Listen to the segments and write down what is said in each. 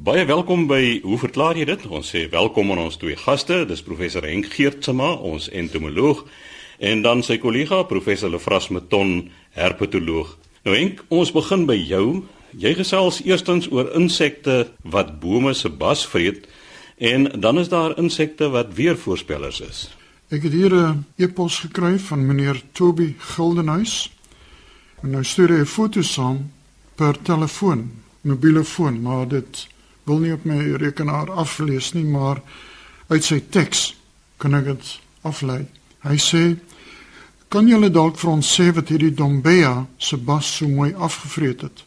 Baie welkom by Hoe verklaar jy dit? Ons sê welkom aan ons twee gaste. Dis professor Henk Geertsma, ons entomoloog, en dan sy kollega professor Lefras Meton, herpetoloog. Nou Henk, ons begin by jou. Jy gesels eerstens oor insekte wat bome se bas vreet en dan is daar insekte wat weer voorspellers is. Ek het hier 'n e-pos gekry van meneer Toby Gildenhuis. En nou stuur hy 'n foto saam per telefoon, mobiele foon, maar dit wil nie op my rekenaar aflees nie, maar uit sy teks kan ek dit aflei. Hy sê: "Kan julle dalk vir ons sê wat hierdie Dombea se bas so mooi afgevreet het?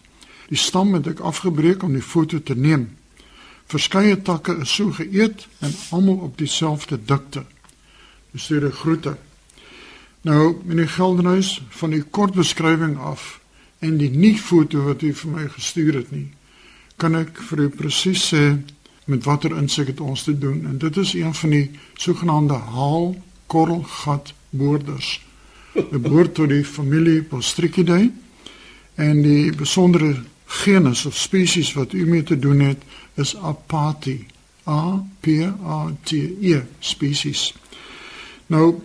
Die stam het ek afgebreek om die foto te neem. Verskeie takke is so geëet en almal op dieselfde dikte." Dis 'n groete. Nou, meneer Geldenhuis, van die kort beskrywing af en die nie foto wat u vir my gestuur het nie kan ek vir u presies sê met watter insig het ons te doen en dit is een van die sogenaamde haal korrelgat boorders. Dit behoort tot die familie Postrichidae en die besondere genus of spesies wat u mee te doen het is Apati. A P A T E spesies. Nou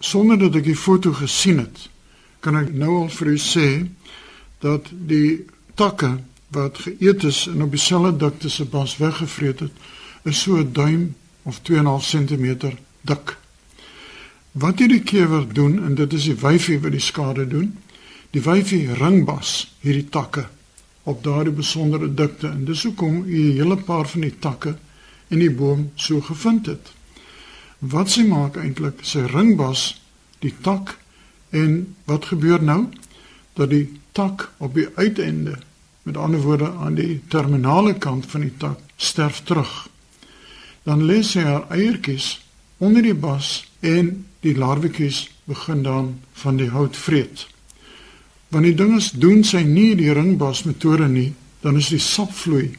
sonder dat ek die foto gesien het, kan ek nou al vir u sê dat die takke wat geëet is en op dieselfde dikte se bas weggevreet het, is so 'n duim of 2.5 cm dik. Wat hierdie kewer doen en dit is die wyfie wat die skade doen. Die wyfie ringbas hierdie takke op daardie besondere dikte en dis hoekom u 'n hele paar van die takke in die boom so gevind het. Wat sy maak eintlik, sy ringbas die tak en wat gebeur nou? Dat die tak op die uiteinde met ander woorde aan die terminale kant van die tak sterf terug. Dan lê sy haar eiertjies onder die bas en die larwetjies begin dan van die hout vreet. Wanneer die dinges doen sy nie die ringbas metode nie, dan is die sapvloei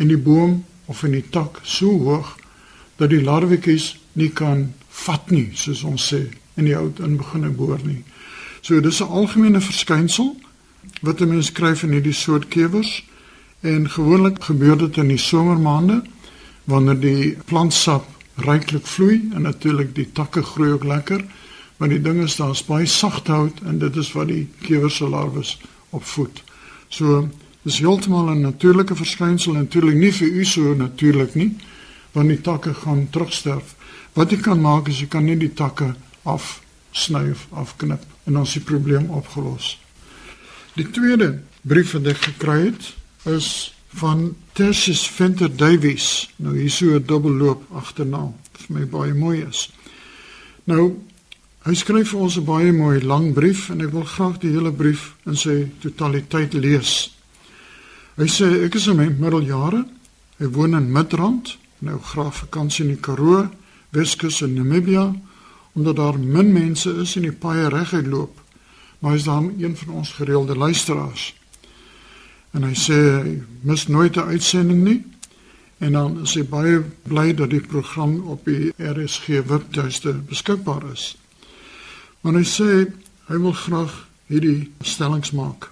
in die boom of in die tak so hoog dat die larwetjies nie kan vat nie, soos ons sê, in die hout in begin boor nie. So dis 'n algemene verskynsel wat 'n mens kry van hierdie soort kewers en gewoonlik gebeur dit in die somermaande wanneer die plantsap ryklik vloei en natuurlik die takke groei ook lekker maar die ding is daar's baie sagte hout en dit is wat die kewers se larwes opvoed. So dis heeltemal 'n natuurlike verskynsel natuurlik nie vir u so natuurlik nie want die takke gaan terugsterf. Wat jy kan maak is jy kan net die takke afsny of afknip en dan is die probleem opgelos. Die tweede brief wat ek gekry het is van Tertius Venter Davies. Nou hier so 'n dubbelloop agterna. Vir my baie mooi is. Nou hy skryf vir ons 'n baie mooi lang brief en ek wil graag die hele brief in sy totaliteit lees. Hy sê ek is in my middeljare. Hy woon in Midrand. Nou graag vakansie in die Karoo, Weskus en Namibia omdat daar min mense is en die paaie reguit loop maar hy is dan een van ons gereelde luisteraars. En hy sê hy mis nooit 'n uitsending nie. En dan is hy baie bly dat die program op die RSG webtuiste beskikbaar is. Maar hy sê hy wil graag hierdie stellings maak.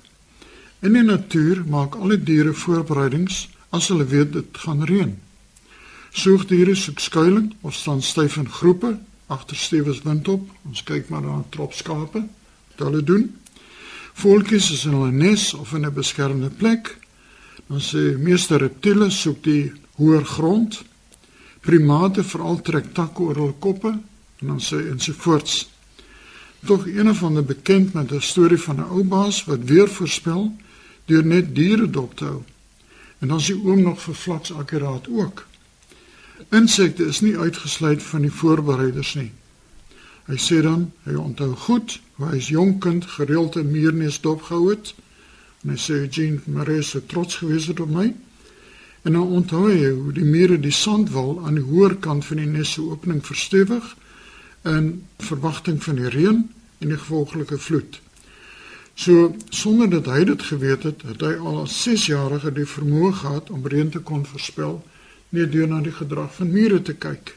In die natuur maak alle diere voorbereidings as hulle weet dit gaan reën. Soogdiere soek skuilings of staan styf in groepe agter stewes wind op. Ons kyk maar na trop skape wat hulle doen. Voeltjies is in 'n nes of in 'n beskermde plek. Dan sê meeste reptiele soek die hoër grond. Primate veral trek takke oor hul koppe en dan sê ensovoorts. Tog een van die bekend met 'n storie van 'n ou baas wat weer voorspel deur net diere dop te hou. En dan sê oom nog vir vlaks akkuraat ook. Insekte is nie uitgesluit van die voorbereiders nie. Hy sê dan hy onthou goed hoe hy as jong kind gereeld 'n muurnes dopgehou het. En hy sê Jean Marie se trots gewees het op my. En dan onthou hy hoe die mure die sandwal aan die hoër kant van die nes se opening verstewig in verwagting van die reën en die gevolglike vloed. So sonder dat hy dit geweet het, het hy al as 6-jarige die vermoë gehad om reën te kon voorspel net deur na die gedrag van mure te kyk.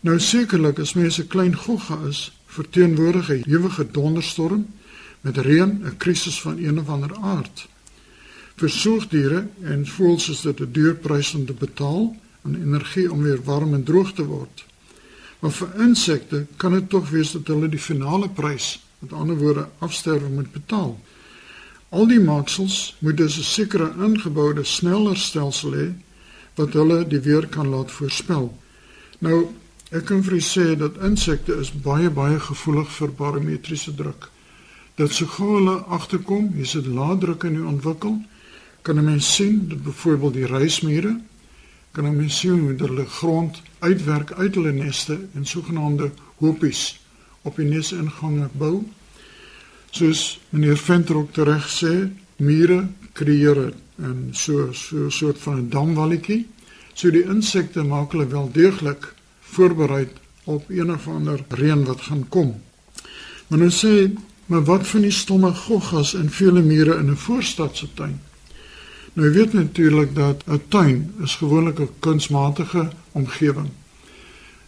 Nou sekerlik as mense klein gogga is, verteenwoordig 'n ewige donderstorm met reën 'n krisis van een of ander aard. Vir soogdiere en voëls is dit 'n duur prys om te betaal en energie om weer warm en droog te word. Maar vir insekte kan dit tog wees dat hulle die finale prys, met ander woorde afsterwe moet betaal. Al die maaksels moet dus 'n sekere ingeboude snelherstelsel hê wat hulle die weer kan laat voorspel. Nou, ek kan vir u sê dat insekte is baie baie gevoelig vir barometriese druk. Dat so gou hulle agterkom, is dit lae druk in die ontwikkel, kan 'n mens sien dat byvoorbeeld die reismure kan 'n mens sien hoe hulle grond uitwerk uit hulle neste en sogenaamde hoopies op die nesingange bou. Soos meneer Venter ook reg sê, mure creëer 'n so so soort van 'n damwalletjie. So die insekte maak hulle wel deeglik voorberei op een of ander reën wat gaan kom. Maar nou sê, maar wat van die stomme goggas en vele mure in 'n voorstadse tuin? Nou jy weet natuurlik dat 'n tuin is gewoonlik 'n kunsmatige omgewing.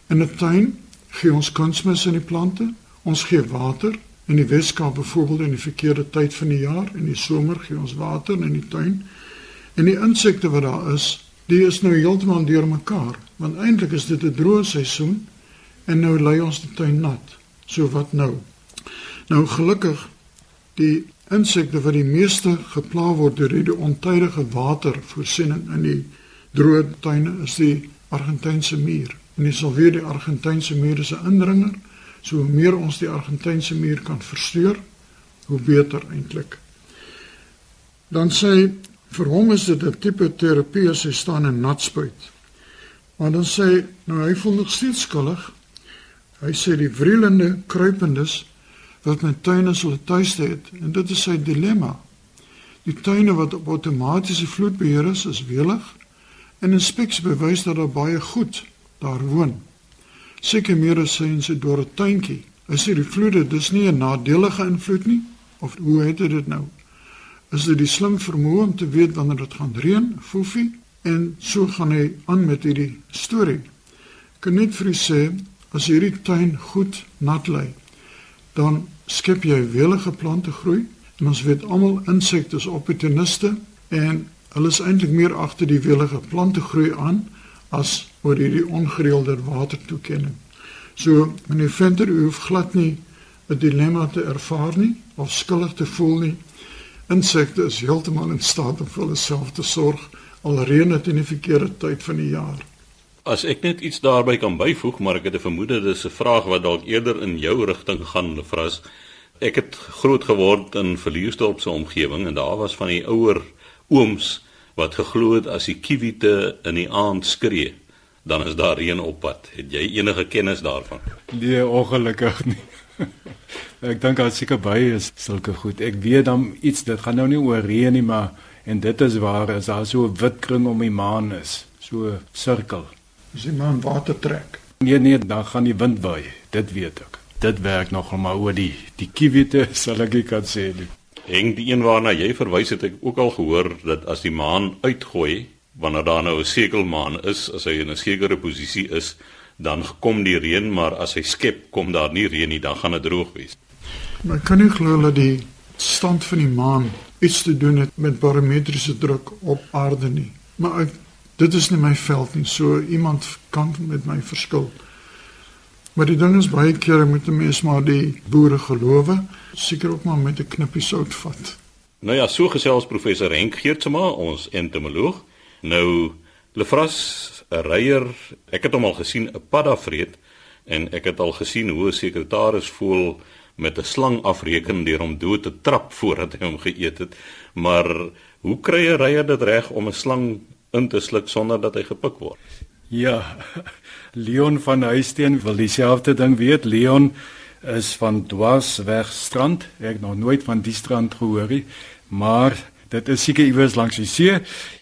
In 'n tuin gee ons kunsmis in die plante, ons gee water in die Weskaap byvoorbeeld in die verkeerde tyd van die jaar in die somer gee ons water in die tuin en die insekte wat daar is die is nou heeltemal deurmekaar want eintlik is dit 'n droë seisoen en nou lê ons die tuin nat so wat nou nou gelukkig die insekte wat die meeste gepla word deur die ontydige watervoorsiening in die droë tuine is die Argentynse muur en jy sal weet die Argentynse muur is 'n indringer So hoe meer ons die Argentynse muur kan versteur, hoe beter eintlik. Dan sê vir hom is dit 'n tipe terapie as hy staan en nat spuit. Maar dan sê nou hy voel nog steeds skuldig. Hy sê die vrielende kruipendes wat my tuine sou tuiste het en dit is sy dilemma. Die tuine wat op outomatiese vloedbeheer is, is welig en inspeksie bewys dat daar baie goed daar woon seker meer as sy in sy dorre tuintjie. Is dit die vloede dis nie 'n nadelige invloed nie of hoe het dit nou? Is dit die slim vermoë om te weet wanneer dit gaan reën, foefie en so gaan hy aan met hierdie storie. Kan net vir u sê as hierdie tuin goed nat lê, dan skep jy welige plante groei en ons weet almal insekte is opportuniste en hulle is eintlik meer agter die welige plante groei aan as oor hierdie ongereelde watertoekenning. So meneer Venter, hoef glad nie 'n dilemma te ervaar nie of skuldig te voel nie. Insekte is heeltemal in staat om vir hulle self te sorg al reën dit in die verkeerde tyd van die jaar. As ek net iets daarby kan byvoeg, maar ek het 'n vermoede dis 'n vraag wat dalk eerder in jou rigting gaan, Lefras. Ek het groot geword in Verliesdorp se omgewing en daar was van die ouer ooms wat geglo het as die kiwite in die aand skree, dan is daar reën op pad. Het jy enige kennis daarvan? Nee, ongelukkig nie. ek dink daar seker baie is sulke goed. Ek weet dan iets dit gaan nou nie oor reën nie, maar en dit is waar as daar so 'n wit kring om die maan is, so 'n sirkel. As die maan water trek. Nee nee, dan gaan die wind waai. Dit weet ek. Dit werk nog maar oor die die kiwite sal ek kan sê. Nie. Heng die een waarna jy verwys het ek ook al gehoor dat as die maan uitgooi wanneer daar nou 'n sekelmaan is, as hy in 'n sekere posisie is, dan kom die reën, maar as hy skep, kom daar nie reën nie, dan gaan dit droog wees. Maar kan nie glo dat die stand van die maan iets te doen het met barometriese druk op aarde nie. Maar ek, dit is nie my veld nie, so iemand kan met my verskil. Maar die ding is baie kere moet 'n mens maar die boere gelowe, seker ook maar met 'n knippie sout vat. Nou ja, so gesels professor Henk Geertsma, ons entomoloog. Nou Lefras, 'n reier, ek het hom al gesien 'n padda vreet en ek het al gesien hoe 'n sekretaris voel met 'n slang afreken deur hom dood te trap voordat hy hom geëet het. Maar hoe kry 'n reier dit reg om 'n slang in te sluk sonder dat hy gepik word? Ja. Leon van Huisteen wil dieselfde ding weet. Leon is van Dwarsweg strand. Ek nog nooit van die strand gehoor nie, maar dit is seker iewers langs die see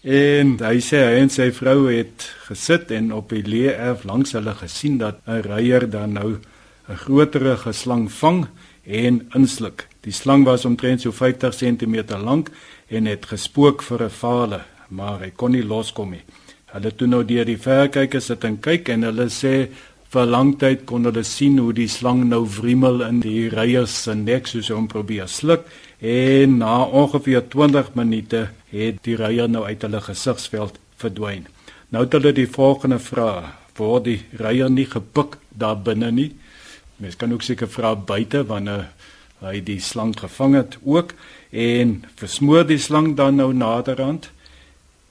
en hy sê hy en sy vrou het gesit en op die leererf langs hulle gesien dat 'n reier dan nou 'n grotere geslang vang en insluk. Die slang was omtrent so 50 cm lank en het gespook vir 'n vale, maar hy kon nie loskom nie. Hulle toe nou deur die verkykers sit en kyk en hulle sê vir lang tyd kon hulle sien hoe die slang nou wriemel in die reiers se nek soos hom probeer sluk en na ongeveer 20 minute het die reier nou uit hulle gesigsveld verdwyn. Nou het hulle die volgende vraag: "Word die reier nie gepik daar binne nie?" Mens kan ook seker vra buite wanneer hy die slang gevang het ook en versmoor die slang dan nou naderhand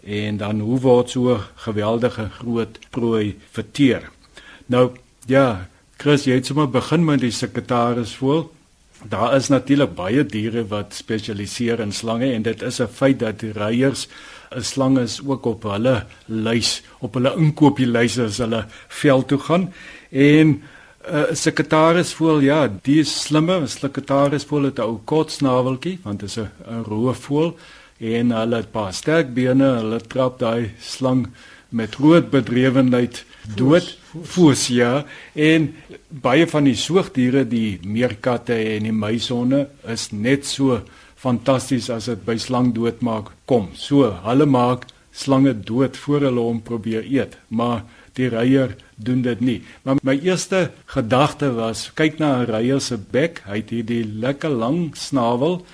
en dan hoe word so geweldige groot prooi verteer. Nou ja, Chris, jy het sommer begin met die sekretaris voel. Daar is natuurlik baie diere wat spesialiseer in slange en dit is 'n feit dat die reiers 'n slang is ook op hulle lys, op hulle inkopieslys as hulle veld toe gaan. En 'n uh, sekretaris voel ja, die is slimme, 'n sekretaris voel het 'n ou kort snaveltjie want dit is 'n roofvoël. En hulle het paar sterk bene, hulle trap daai slang met groot bedrewenheid dood. Voes ja. En baie van die soogdiere die meerkatte en die muisonne is net so fantasties as dit by slang doodmaak kom. So hulle maak slange dood voor hulle hom probeer eet. Maar die reier doen dit nie. Maar my eerste gedagte was kyk na 'n reier se bek. Hy het hierdie lekker lang snavel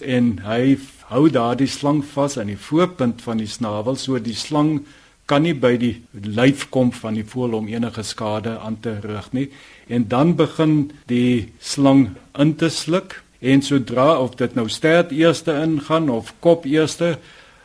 en hy hou daardie slang vas aan die voorpunt van die snavel so die slang kan nie by die lyf kom van die voël om enige skade aan te rig nie. En dan begin die slang in te sluk en sodra of dit nou stert eerste ingaan of kop eerste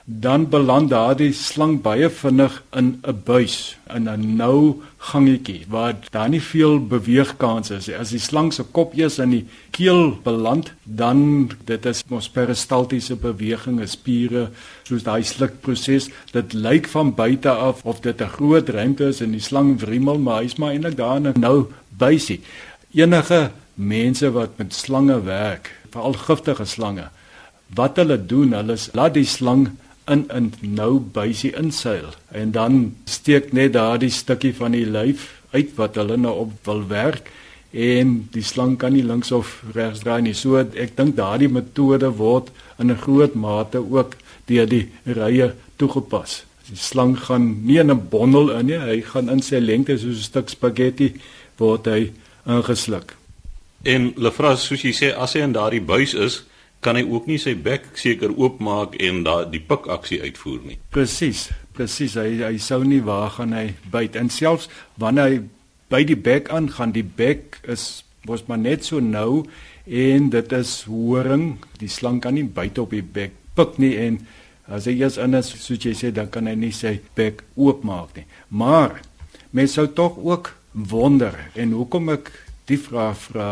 dan beland daardie slang baie vinnig in 'n buis in 'n nou gangetjie waar daar nie veel beweegkans is as die slang se kop eers in die keel beland dan dit is mos peristaltiese beweging is spiere soos daai slukproses dit lyk van buite af of dit 'n groot ruimte is en die slang wrimmel maar hy's maar eintlik daar in 'n nou buisie. Enige mense wat met slange werk veral giftige slange wat hulle doen hulle laat die slang in 'n nou buisie inseil en dan steek net daardie stukkie van die lyf uit wat hulle nou op wil werk en die slang kan nie links of regs draai nie. So ek dink daardie metode word in 'n groot mate ook deur die rye toegepas. Die slang gaan nie in 'n bondel in nie, hy gaan in sy lengte soos 'n stuk spaghetti word hy ingesluk. En Lefras, soos jy sê, as hy in daardie buis is, kan hy ook nie sy bek seker oopmaak en daai die pik aksie uitvoer nie. Presies, presies. Hy hy sou nie waar gaan hy byt. En selfs wanneer hy by die bek aangaan, die bek is mos maar net so nou en dit is horing. Die slang kan nie byt op die bek pik nie en as hy eers in is, soos jy sê, dan kan hy nie sy bek oopmaak nie. Maar mens sou tog ook wonder en hoekom ek die vraag vra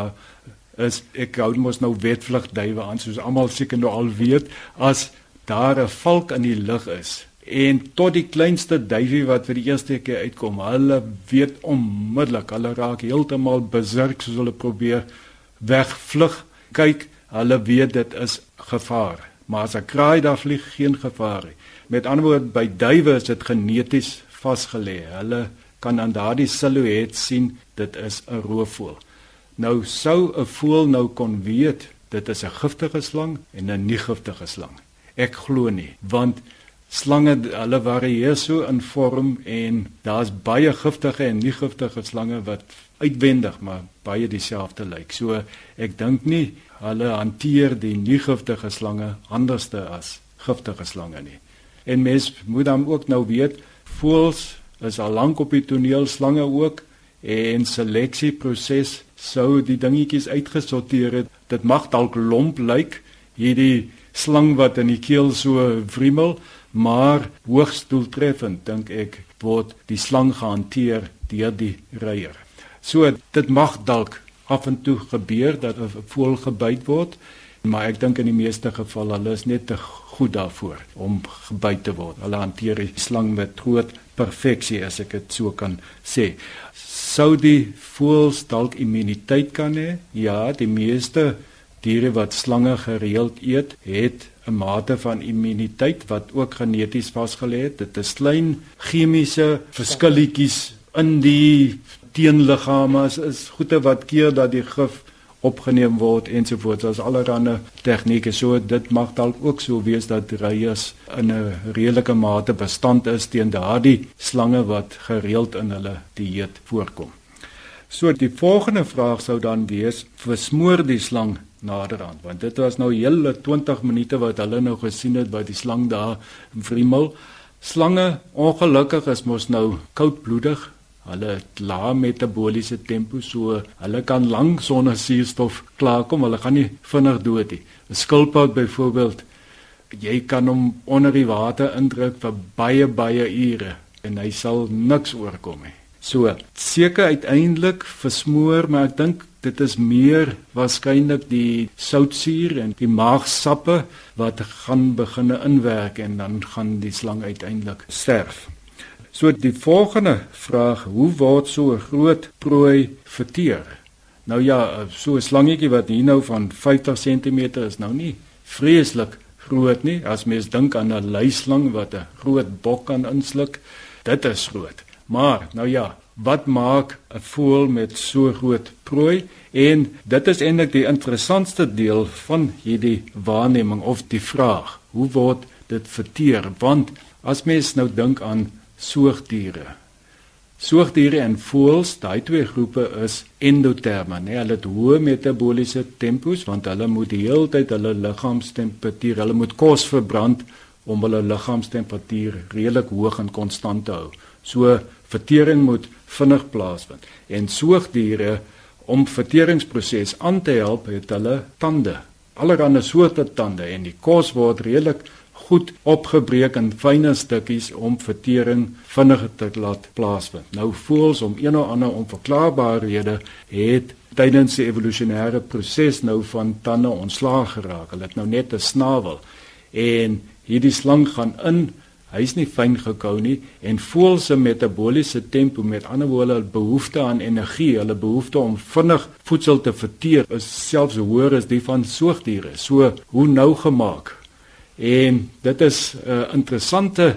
is ek hou mos nou wetvlug duwe aan soos almal seker nou al weet as daar 'n valk in die lug is en tot die kleinste duifie wat vir die eerste keer uitkom hulle weet onmiddellik hulle raak heeltemal besurk soos hulle probeer wegvlug kyk hulle weet dit is gevaar. Maar as 'n kraai daar vlieg geen gevaar nie. Met ander woorde by duwe is dit geneties vasgelê hulle kan aan daardie silhouet sien dit is 'n roofvoël Nou sou 'n voël nou kon weet dit is 'n giftige slang en 'n nie giftige slang. Ek glo nie, want slange hulle varieer so in vorm en daar's baie giftige en nie giftige slange wat uitwendig maar baie dieselfde lyk. So ek dink nie hulle hanteer die nie giftige slange anderste as giftige slange nie. En mens moet dan ook nou weet voëls is al lank op die toneel slange ook en seleksieproses sou die dingetjies uitgesorteer het. Dit mag dalk lomp lyk, hierdie slang wat in die keel so wrimmel, maar hoogs doeltreffend dink ek word die slang gehanteer deur die reier. So dit mag dalk af en toe gebeur dat 'n voël gebyt word, maar ek dink in die meeste gevalle hulle is net te goed daarvoor om gebyt te word. Hulle hanteer die slang met groot perfeksie as ek dit so kan sê sou die voëls dalk immuniteit kan hê? Ja, die meeste diere wat slange gereeld eet, het 'n mate van immuniteit wat ook geneties vasgelê het. Dit is klein chemiese verskilletjies in die teenliggame is goeie wat keer dat die gif opgeneem word ensovoorts. Daar's allerlei tegnieke. So dit mag dalk ook so wees dat reiers in 'n redelike mate bestand is teen daardie slange wat gereeld in hulle dieet voorkom. So die volgende vraag sou dan wees: versmoor die slang naderhand want dit was nou hele 20 minute wat hulle nou gesien het by die slang daar in Vriemel. Slange ongelukkig is mos nou koudbloedig. Hulle het lae metabooliese tempo so hulle kan lank sonder suurstof klaarkom. Hulle gaan nie vinnig dood nie. 'n Skilpad byvoorbeeld jy kan hom onder die water indruk vir baie baie ure en hy sal niks oorkom nie. So, seker uiteindelik versmoor, maar ek dink dit is meer waarskynlik die soutsuur en die maagsappe wat gaan begine inwerk en dan gaan die slang uiteindelik sterf. So die volgende vraag, hoe word so 'n groot prooi verteer? Nou ja, so 'n slangetjie wat hier nou van 50 cm is nou nie vreeslik groot nie. As mens dink aan 'n luislang wat 'n groot bok kan insluk, dit is groot. Maar nou ja, wat maak 'n voël met so groot prooi? En dit is eintlik die interessantste deel van hierdie waarneming of die vraag. Hoe word dit verteer? Want as mens nou dink aan soogdiere, Soogdiere en voëls, daai twee groepe is endoterme, nee, hulle het hoë metabooliese tempos want hulle moet die hele tyd hulle liggaamstemperatuur, hulle moet kos verbrand om hulle liggaamstemperatuur redelik hoog en konstant te hou. So vertering moet vinnig plaasvind. En soogdiere om verteringsproses aan te help, het hulle tande, allerlei soorte tande en die kos word redelik goed opgebreek in fynere stukkies om vertering vinniger te laat plaasvind. Nou voels om een of ander onverklaarbare rede het tydens die evolusionêre proses nou van tande ontslaag geraak. Hulle het nou net 'n snavel en hierdie slang gaan in Hy's nie fyn gekou nie en voel se metabooliese tempo met ander woorde hulle behoefte aan energie, hulle behoefte om vinnig voedsel te verteer is selfs hoër as die van soogdiere. So hoe nou gemaak En dit is 'n uh, interessante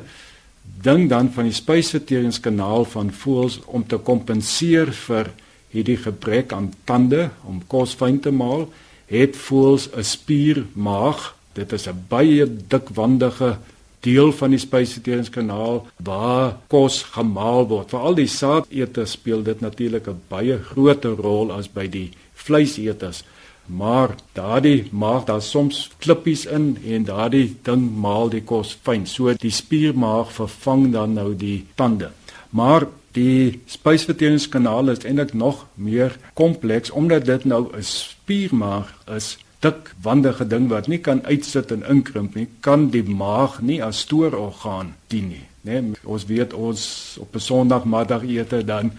ding dan van die spysverteringskanaal van voëls om te kompenseer vir hierdie gebrek aan tande om kos fyn te maal, het voëls 'n spiermaag. Dit is 'n baie dikwandige deel van die spysverteringskanaal waar kos gemaal word. Vir al die saadeters speel dit natuurlik 'n baie groter rol as by die vleiseters maar daardie maag daar soms klippies in en daardie ding maal die kos fyn. So die spiermaag vervang dan nou die tande. Maar die spysverteringskanaal is eintlik nog meer kompleks omdat dit nou 'n spiermaag is. Dik wandige ding wat nie kan uitsit en inkrimp nie, kan die maag nie as stoororgaan dien nie, né? Nee, ons weet ons op 'n Sondagmiddag ete dan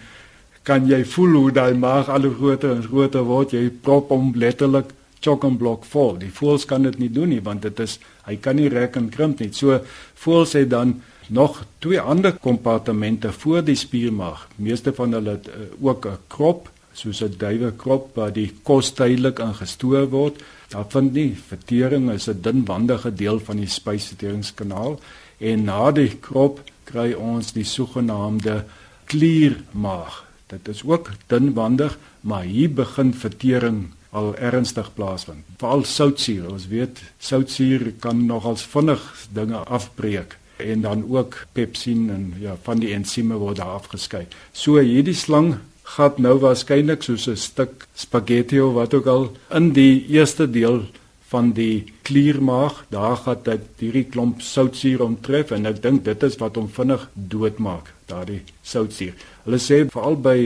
kan jy voel hoe daai maag al hoe groter en groter word. Jy prop hom letterlik chock and block vol. Die voels kan dit nie doen nie want dit is hy kan nie rek en krimp nie. So voels hy dan nog twee ander kompartemente voor die spiermaag. Meeste van hulle het uh, ook 'n krop soos 'n duiwe krop waar die kos tydelik ingestoor word. Daar vind nie vertering is 'n dunwandige deel van die spysverteringskanaal en na die krop kry ons die sogenaamde kliermaag. Dit is ook dunwandig, maar hier begin vertering al ernstig plaasvind. Veral soutsuur, ons weet soutsuur kan nogals vinnig dinge afbreek en dan ook pepsin en ja, van die ensieme word daar afgeskei. So hierdie slang gaan nou waarskynlik soos 'n stuk spaghetti of wat ook al in die eerste deel van die kliermaag, daar gaan dit hierdie klomp soutsuur omtref en ek dink dit is wat hom vinnig doodmaak, daardie soutsuur. Hulle sê veral by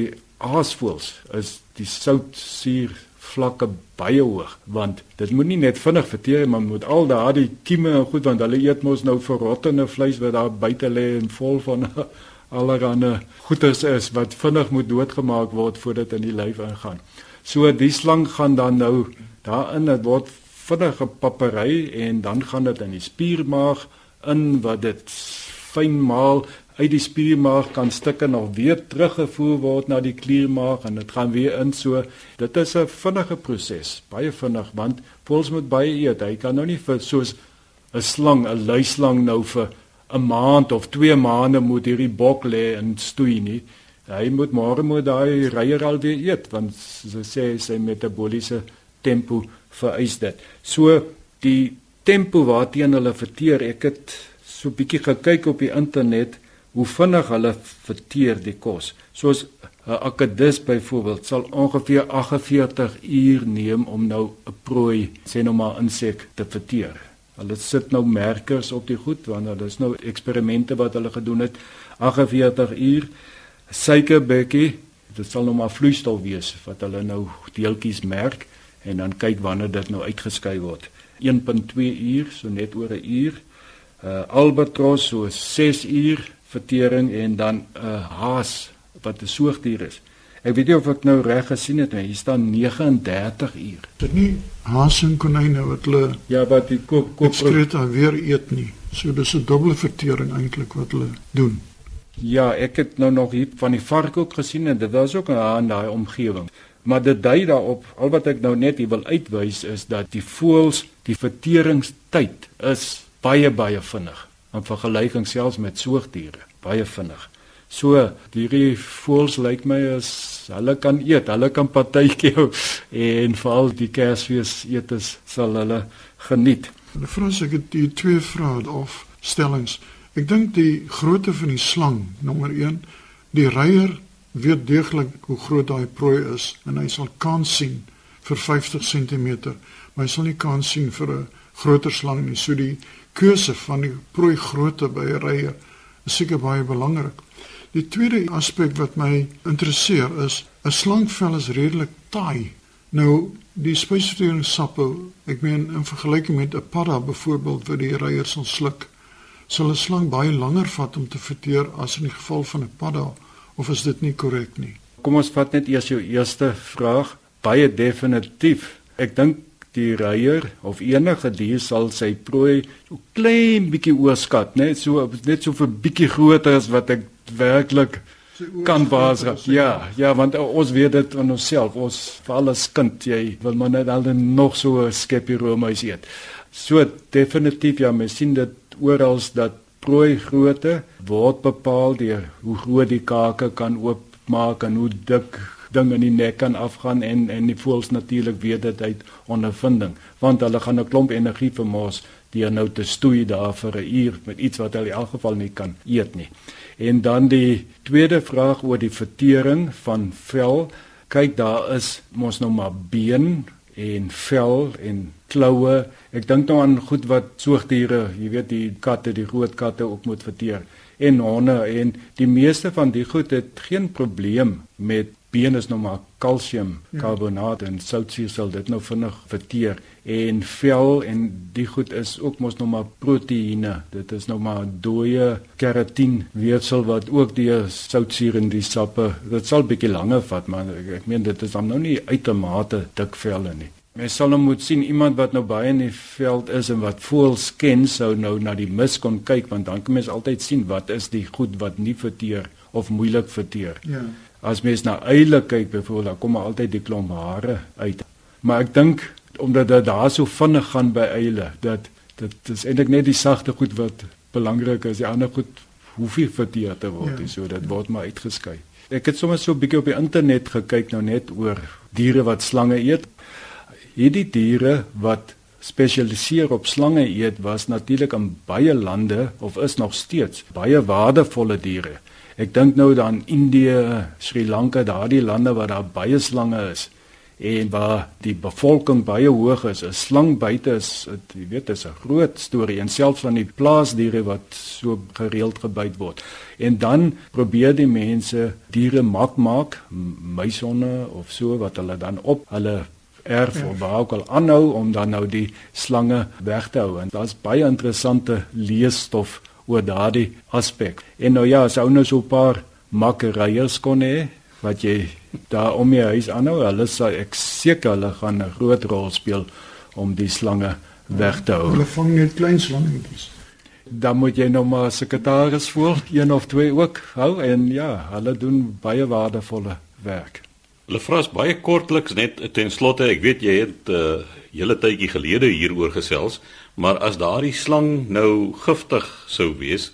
aasvoëls is die soutsuur vlakke baie hoog want dit moet nie net vinnig verteer maar moet al daardie kieme en goed want hulle eet mos nou verrottende vleis wat daar buite lê en vol van allerlei goeters is wat vinnig moet doodgemaak word voordat in die lyf ingaan. So die slang gaan dan nou daarin dit word vinnige papery en dan gaan dit in die spiermaag in wat dit fyn maal uit die spiermaag kan stukke nog weer teruggevoer word na die kliermaag en dit gaan weer in. So dit is 'n vinnige proses baie vinnig want voels moet baie eet. Hy kan nou nie vir soos 'n slang 'n luislang nou vir 'n maand of 2 maande moet hierdie bok lê en stoei nie. Hy moet môre moet daai reier al weer eet want so sê sy metabooliese tempo vereis dit. So die tempo waarteen hulle verteer, ek het so 'n bietjie gekyk op die internet hoe vinnig hulle verteer die kos. Soos 'n akedus byvoorbeeld sal ongeveer 48 uur neem om nou 'n prooi, sê nou maar insek te verteer. Hulle sit nou merkers op die goed want hulle is nou eksperimente wat hulle gedoen het 48 uur suikerbekkie dit sal nou maar vloeistof wees wat hulle nou deeltjies merk en dan kyk wanneer dit nou uitgeskei word 1.2 uur so net oor 'n uur uh, albatros so 6 uur vertering en dan 'n uh, haas wat 'n soogdier is. Ek weet nie of ek nou reg gesien het nie hier staan 39 uur. Dit nie haas en konyne wat hulle ja wat die koop koop weer eet nie? So dis 'n dubbele vertering eintlik wat hulle doen. Ja, ek het nou nog hier van die vark ook gesien en dit was ook in daai omgewing. Maar dit dui daarop, al wat ek nou net wil uitwys is dat die voëls, die verteringstyd is baie baie vinnig in vergelyking selfs met soogdiere, baie vinnig. So, hierdie voëls lyk my is hulle kan eet, hulle kan partytjie en veral die kersfees eetes sal hulle geniet. Hulle vra ek die twee vrae of stellings Ek dink die grootte van die slang, nommer 1, die reier weet deeglik hoe groot daai prooi is en hy sal kans sien vir 50 cm, maar hy sal nie kans sien vir 'n groter slang nie. So die keuse van die prooi grootte by reier is seker baie belangrik. Die tweede aspek wat my interesseer is 'n slangvel is redelik taai. Nou die spesifieke ek meen in vergelyking met 'n padda byvoorbeeld wat die reier sal sluk sal 'n slang baie langer vat om te verteer as in die geval van 'n padda of is dit nie korrek nie? Kom ons vat net eers jou eerste vraag. Baie definitief. Ek dink die reier of enige dier sal sy prooi so klein bietjie oorskat, net so net so vir bietjie groter as wat ek werklik kan waarskap. Ja, ja, want ons weet dit van onsself. Ons vir alles kind, jy wil maar net al nog so 'n skepie roomhuis eet. So definitief ja, mens sien dit oral dat prooi grootte word bepaal deur hoe groot die kake kan oopmaak en hoe dik ding in die nek kan afgaan en en die voels natuurlik weet dit uit ondervinding want hulle gaan 'n klomp energie vermoos deur nou te stoei daar vir 'n uur met iets wat hulle in elk geval nie kan eet nie. En dan die tweede vraag oor die vertering van vel. Kyk daar is mos nou maar been en vel en kloue. Ek dink nou aan goed wat soogdiere, jy weet die katte, die groot katte ook moet verteer en honde en die meeste van die goed het geen probleem met been is nou maar kalsium karbonaat ja. en soutsuur sal dit nou vinnig verteer en vel en die goed is ook mos nou maar proteïene dit is nou maar dooie keratin weefsel wat ook die soutsuur in die sappe dit sal bietjie langer vat maar ek, ek meen dit is dan nou nie uitermate dik velle nie Mens sal nou moet sien iemand wat nou baie in die veld is en wat voels ken sou nou na die mis kon kyk want dan kan mens altyd sien wat is die goed wat nie verteer of moeilik verteer. Ja. As mens na eile kyk byvoorbeeld, dan kom maar altyd die klomp hare uit. Maar ek dink omdat dit daar so vinnig gaan by eile dat dit is eintlik net die sagte goed wat belangrik is. Die ander goed hoef nie verteer te word nie, ja. so dit word maar uitgeskei. Ek het sommer so 'n bietjie op die internet gekyk nou net oor diere wat slange eet hierdie diere wat spesialiseer op slange eet was natuurlik in baie lande of is nog steeds baie waardevolle diere. Ek dink nou dan Indië, Sri Lanka, daardie lande waar daar baie slange is en waar die bevolking baie hoog is. 'n Slang buite is, jy weet, is 'n groot storie en selfs van die plaasdiere wat so gereeld gebyt word. En dan probeer die mense diere mak maak, muisonne of so wat hulle dan op hulle erf ja. of waar ook al aanhou om dan nou die slange weg te hou en daar's baie interessante leesstof oor daardie aspek. En nou ja, as ou nou so 'n paar makkeryers kon hê wat jy daar om jou huis aanhou, hulle sê ek seker hulle gaan 'n groot rol speel om die slange weg te hou. Hulle vang net klein slangetjies. Dan moet jy nou maar sekretaris voel, een of twee ook hou en ja, hulle doen baie waardevolle werk. Hulle vra as baie kortliks net ten slotte, ek weet jy het 'n uh, hele tydjie gelede hieroor gesels, maar as daardie slang nou giftig sou wees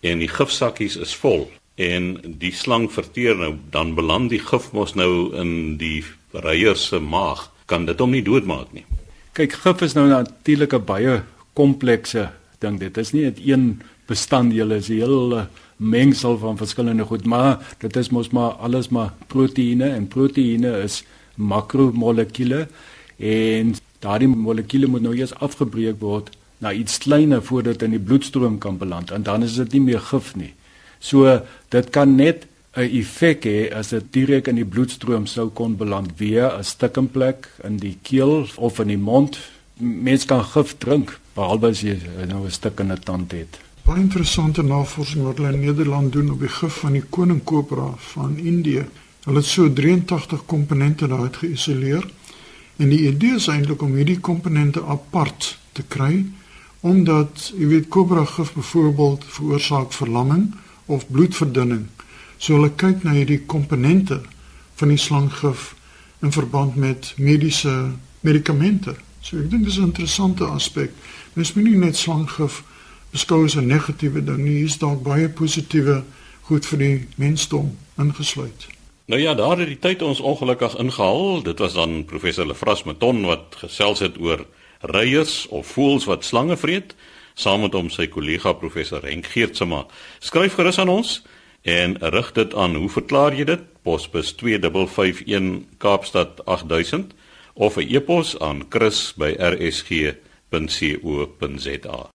en die gifsakkies is vol en die slang verteer nou, dan beland die gif mos nou in die reier se maag, kan dit hom nie doodmaak nie. Kyk, gif is nou natuurlik 'n baie komplekse ding. Dit is nie net een bestanddeel, dit is 'n hele mengsel van verskillende goed, maar dit is mos maar alles maar proteïene en proteïene is makromolekuule en daardie molekuule moet nou eers afgebreek word na iets kleiner voordat in die bloedstroom kan beland en dan is dit nie meer gif nie. So dit kan net 'n effek hê as dit direk in die bloedstroom sou kon beland via 'n stikkenplek in die keel of in die mond. Mens kan gif drink behalwe as jy nou 'n stuk in 'n tand het. Baie interessante navorsing wat hulle in Nederland doen op die gif van die koninkobra van Indië. Hulle het so 83 komponente daaruit geïsoleer en die idee is eintlik om hierdie komponente apart te kry omdat jy weet kobra gif byvoorbeeld veroorsaak verlamming of bloedverdunning. So hulle kyk na hierdie komponente van die slanggif in verband met mediese medikamente. So ek dink dis 'n interessante aspek. Mens moet nie net slanggif beskou as 'n negatiewe ding nie, hier's dalk baie positiewe goed vir die mensdom ingesluit. Nou ja, daar het die tyd ons ongelukkig ingehaal. Dit was dan professor Lefras Meton wat gesels het oor reiers of voëls wat slange vreet saam met hom sy kollega professor Henk Geertsma. Skryf gerus aan ons en rig dit aan. Hoe verklaar jy dit? Posbus 2551 Kaapstad 8000 of 'n e-pos aan chris@rsg.co.za.